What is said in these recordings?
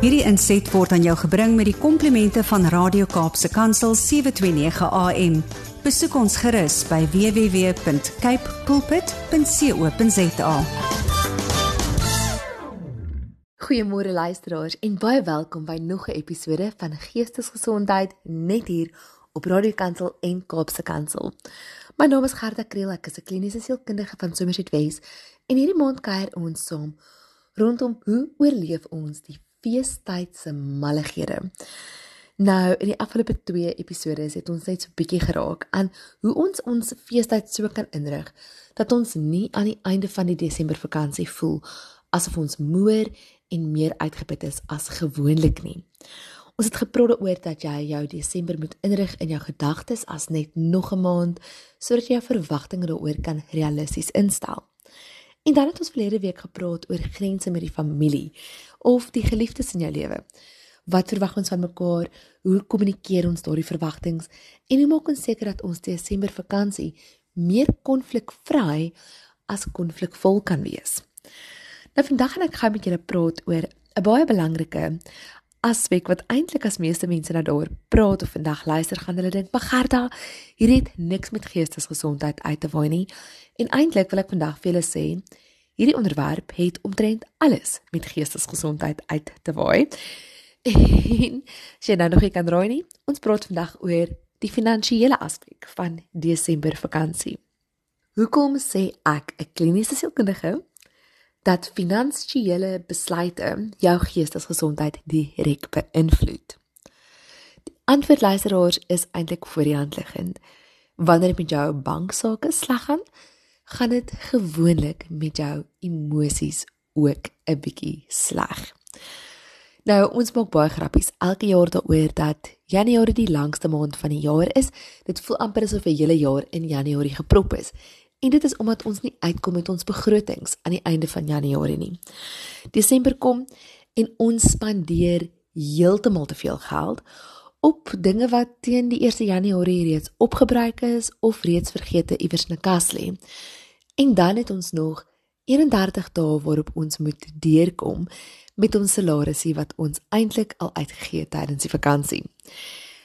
Hierdie inset word aan jou gebring met die komplimente van Radio Kaapse Kansel 729 AM. Besoek ons gerus by www.cape pulpit.co.za. Goeiemôre luisteraars en baie welkom by nog 'n episode van Geestesgesondheid net hier op Radio Kansel en Kaapse Kansel. My naam is Gerda Kriel, ek is 'n kliniese sielkundige van Somerset West en hierdie maand kuier ons saam rondom hoe oorleef ons die feestyd se mallighede. Nou, in die afgelope 2 episode het ons net so 'n bietjie geraak aan hoe ons ons feestyd so kan inrig dat ons nie aan die einde van die Desember vakansie voel asof ons moer en meer uitgeput is as gewoonlik nie. Ons het gepraat oor dat jy jou Desember moet inrig in jou gedagtes as net nog 'n maand sodat jy jou verwagtinge daaroor kan realisties instel. En dan het ons verlede week gepraat oor grense met die familie of die geliefdes in jou lewe. Wat verwag ons van mekaar? Hoe kommunikeer ons daardie verwagtinge? En hoe maak ons seker dat ons Desember vakansie meer konflikvry as konflikvol kan wees? Nou vandag gaan ek gou met julle praat oor 'n baie belangrike aspek wat eintlik as meeste mense nou daaroor praat of vandag luister gaan hulle dink, "Maar Gerda, hier het niks met geestesgesondheid uit te waai nie." En eintlik wil ek vandag vir julle sê, hierdie onderwerp het omtrent alles met geestesgesondheid uit te waai. En jy nou nog nie kan raai nie. Ons praat vandag oor die finansiële aspek van Desember vakansie. Hoekom sê ek 'n kliniese sielkundige dat finansiële besluite jou geestesgesondheid direk beïnvloed. Die antwoord luisteraars is eintlik voor die hand liggend. Wanneer met jou banksaake sleg gaan, gaan dit gewoonlik met jou emosies ook 'n bietjie sleg. Nou ons maak baie grappies elke jaar daaroor dat Januarie die langste maand van die jaar is. Dit voel amper asof 'n hele jaar in Januarie geprop is. En dit is omdat ons nie uitkom met ons begrotings aan die einde van Januarie nie. Desember kom en ons spandeer heeltemal te veel geld op dinge wat teen die 1 Januarie reeds opgebruik is of reeds vergete iewers in 'n kas lê. En dan het ons nog 31 dae waarop ons moet deurkom met ons salarisse wat ons eintlik al uitgegee het tydens die vakansie.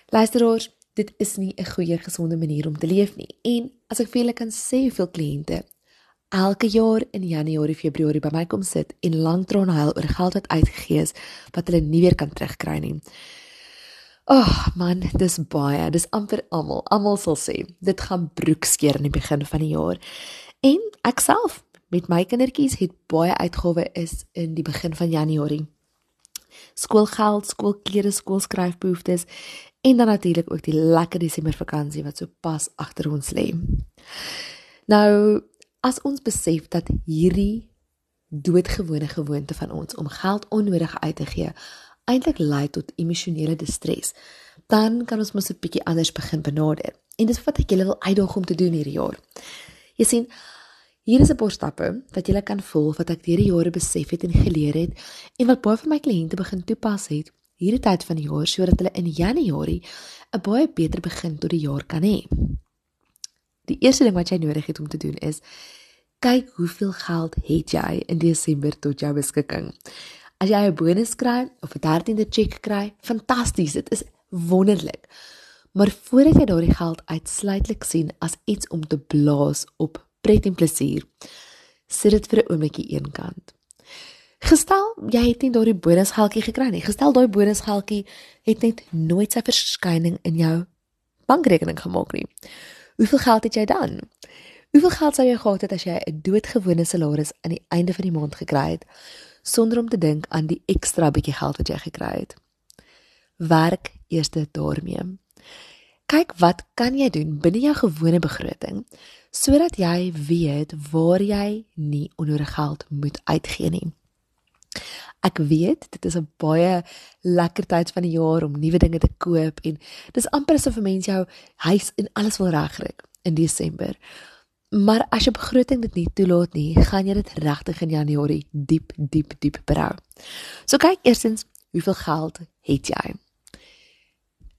Luisteraars, dit is nie 'n goeie gesonde manier om te leef nie. En as ek vir julle kan sê hoeveel kliënte elke jaar in Januarie, Februarie by my kom sit en lank trane huil oor geld wat uitgegee is wat hulle nie weer kan terugkry nie. Ag oh, man, dis baie, dis amper almal. Almal sal sê dit gaan broekskeer aan die begin van die jaar. En ek self met my kindertjies het baie uitgawe is in die begin van Januarie. Skoolgeld, skoolklere, skoolskryfbehoeftes en dan natuurlik ook die lekker Desember vakansie wat so pas agter ons lê. Nou, as ons besef dat hierdie doodgewone gewoonte van ons om geld onnodig uit te gee eintlik lei tot emosionele distres, dan kan ons mos 'n bietjie anders begin benader. En dis wat ek julle wil uitdaag om te doen hierdie jaar. Jy sien, hier is 'n paar stappe wat jy kan volg wat ek deur die jare besef het en geleer het en wat baie van my kliënte begin toepas het hierdie tyd van die jaar sodat hulle in Januarie 'n baie beter begin tot die jaar kan hê. Die eerste ding wat jy nodig het om te doen is kyk hoeveel geld het jy in Desember tot jou beskikking. As jy 'n bonus kry of 'n 13de cheque kry, fantasties, dit is wonderlik. Maar voordat jy daardie geld uitsluitlik sien as iets om te blaas op pret en plesier, sit dit vir 'n oombliekie eenkant. Gestel jy het nie daardie bonusgeldjie gekry nie. Gestel daai bonusgeldjie het net nooit sy verskyning in jou bankrekening gemaak nie. Hoeveel geld het jy dan? Hoeveel geld sou jy gehad het as jy 'n doodgewone salaris aan die einde van die maand gekry het sonder om te dink aan die ekstra bietjie geld wat jy gekry het? Werk eers daarmee. Kyk wat kan jy doen binne jou gewone begroting sodat jy weet waar jy nie onnodige geld moet uitgee nie. Ek weet dit is 'n baie lekker tyd van die jaar om nuwe dinge te koop en dis amper asof 'n mens jou huis en alles wil regkry in Desember. Maar as jy begroting dit nie toelaat nie, gaan jy dit regtig in Januarie diep diep diep berou. So kyk eersins, hoeveel geld het jy?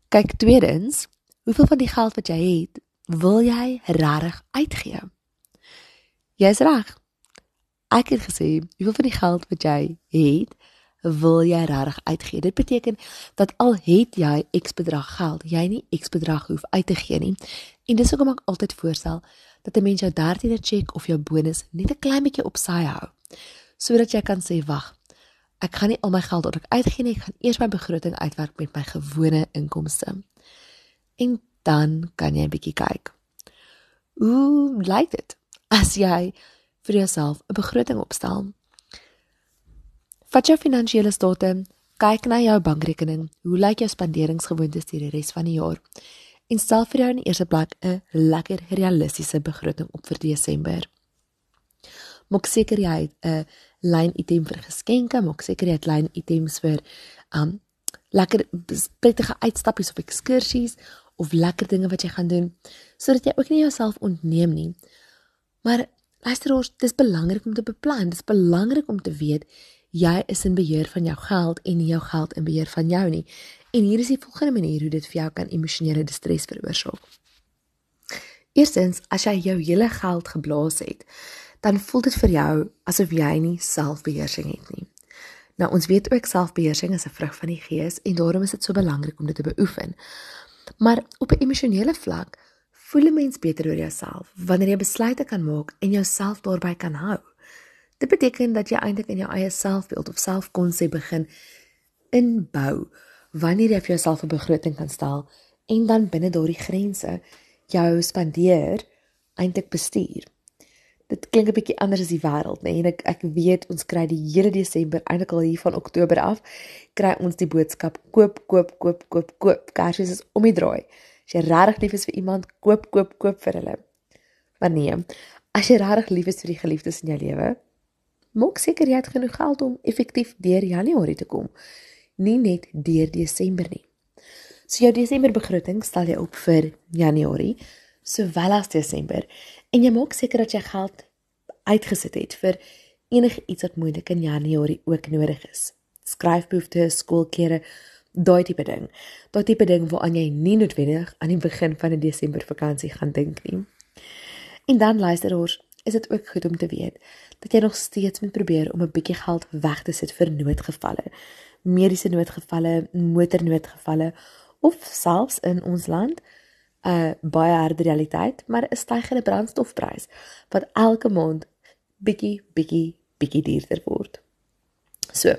Kyk tweedens, hoeveel van die geld wat jy het, wil jy regtig uitgee? Jy's reg. Ek het gesê, hoeveel van die geld wat jy het, wil jy regtig uitgee. Dit beteken dat al het jy X bedrag geld, jy nie X bedrag hoef uit te gee nie. En dis hoekom ek altyd voorstel dat 'n mens jou 13de cheque of jou bonus net 'n klein bietjie op sy hou, sodat jy kan sê, "Wag, ek gaan nie al my geld wat ek uitgee nie, ek gaan eers my begroting uitwerk met my gewone inkomste." En dan kan jy 'n bietjie kyk. Hoe lyk dit as jy vir jouself 'n begroting opstel? Vat jou finansiële state, kyk na jou bankrekening. Hoe lyk jou spanderingsgewoontes deur die res van die jaar? En stel vir jou in die eerste plek 'n lekker realistiese begroting op vir Desember. Maak seker jy het 'n lyn item vir geskenke, maak seker jy het lyn items vir um lekker prettige uitstappies of ekskursies of lekker dinge wat jy gaan doen sodat jy ook nie jouself ontneem nie. Maar luister ons, dis belangrik om te beplan. Dis belangrik om te weet jy is in beheer van jou geld en nie jou geld in beheer van jou nie. En hier is die volgende manier hoe dit vir jou kan emosionele distress veroorsaak. Eerstens, as jy jou hele geld geblaas het, dan voel dit vir jou asof jy nie selfbeheersing het nie. Nou ons weet ook selfbeheersing is 'n vrug van die gees en daarom is dit so belangrik om dit te beoefen. Maar op 'n emosionele vlak voel 'n mens beter oor jouself wanneer jy besluite kan maak en jouself daarbey kan hou. Dit beteken dat jy eintlik in jou eie selfbeeld of selfkonsep begin inbou wanneer jy vir jouself 'n begroting kan stel en dan binne daardie grense jou spandeer eintlik bestuur. Dit klink 'n bietjie anders as die wêreld, nê? Nee? En ek ek weet ons kry die hele Desember eintlik al hier van Oktober af kry ons die boodskap koop koop koop koop koop. Kersfees is om die draai. As jy regtig lief is vir iemand, koop koop koop vir hulle. Maar nee, as jy regtig lief is vir die geliefdes in jou lewe, Maak seker jy het genoeg geld om effektief deur Januarie te kom, nie net deur Desember nie. So jou Desember begroting stel jy op vir Januarie sowel as Desember en jy maak seker dat jy geld uitgesit het vir enige iets wat moontlik in Januarie ook nodig is. Skryfbehoeftes, skoolklere, daai tipe ding. Daai tipe ding waaraan jy nie noodwendig aan die begin van 'n Desember vakansie gaan dink nie. En dan luister ons, is dit ook goed om te weet dat jy nog steeds moet probeer om 'n bietjie geld weg te sit vir noodgevalle. Mediese noodgevalle, motornoodgevalle of selfs in ons land 'n uh, baie harde realiteit, maar 'n stygende brandstofprys wat elke maand bietjie bietjie bietjie duurder word. So,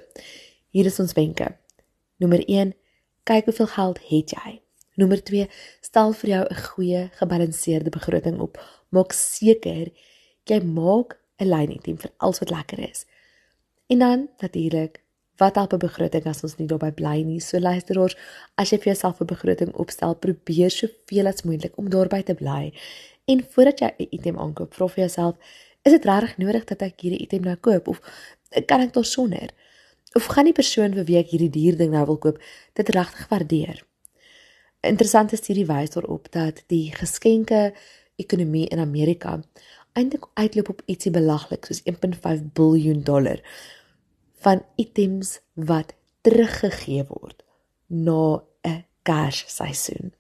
hier is ons wenke. Nommer 1, kyk hoeveel geld het jy. Nommer 2, stel vir jou 'n goeie gebalanseerde begroting op. Maak seker jy maak 'n lyn item vir alles wat lekker is. En dan natuurlik, wat help 'n begroting as ons nie daarby bly nie? So luisteraars, as jy vir jouself 'n begroting opstel, probeer soveel as moontlik om daarby te bly. En voordat jy 'n item aankoop, vra vir jouself, is dit regtig nodig dat ek hierdie item nou koop of kan ek daarsonder? Of gaan die persoon vir wie ek hierdie duur ding nou wil koop, dit regtig waardeer? Interessante studie wys daarop dat die geskenke ekonomie in Amerika eintlik uitloop op ietsie belaglik soos 1.5 miljard dollar van items wat teruggegee word na 'n kersseisoen.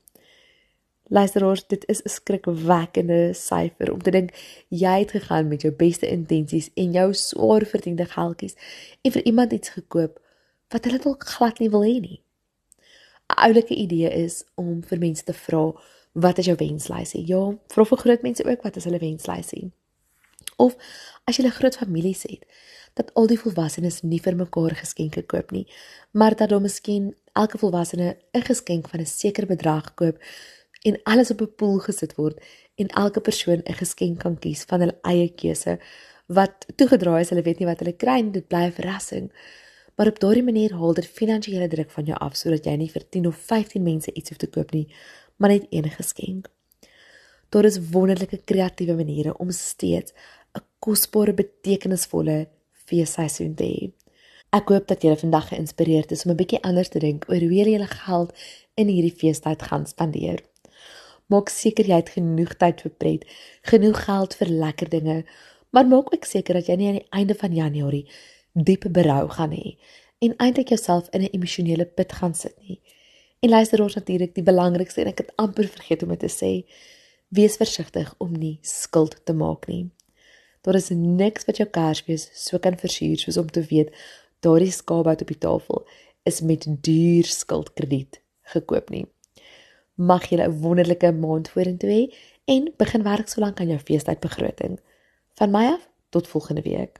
Luisteraars, dit is 'n skrikwekkende syfer om te dink jy het gegaan met jou beste intensies en jou swaar verdiende geldjies en vir iemand iets gekoop wat hulle dalk glad nie wil hê nie. 'n Oulike idee is om vir mense te vra wat is jou wenslysie? Ja, vra vir groot mense ook wat is hulle wenslysie? Of as jy 'n groot familie het, dat al die volwassenes nie vir mekaar geskenke koop nie, maar dat hulle miskien elke volwassene 'n geskenk van 'n sekere bedrag koop en alles op 'n pool gesit word en elke persoon 'n geskenk kan kies van hulle eie keuse wat toegedraai is, hulle weet nie wat hulle kry nie, dit bly 'n verrassing. Maar op daardie manier haal dit finansiële druk van jou af sodat jy nie vir 10 of 15 mense iets hoef te koop nie, maar net een geskenk. Daar is wonderlike kreatiewe maniere om steeds 'n kosbare betekenisvolle feesseisoen te hê. Ek hoop dat julle vandag geïnspireerd is om 'n bietjie anders te dink oor hoe jy julle geld in hierdie feestyd gaan spandeer. Maak seker jy het genoeg tyd vir pret, genoeg geld vir lekker dinge, maar maak ook seker dat jy nie aan die einde van Januarie diep berou gaan hê en eintlik jouself in 'n emosionele put gaan sit nie. En luister ons natuurlik die belangrikste en ek het amper vergeet om dit te sê. Wees versigtig om nie skuld te maak nie. Daar is niks wat jou Kersfees so kan versuur soos om te weet daardie skaapbout op die tafel is met duur skuldkrediet gekoop nie. Mag jy 'n wonderlike maand vorentoe hê en begin werk solank aan jou feestydsbegroting. Van my af tot volgende week.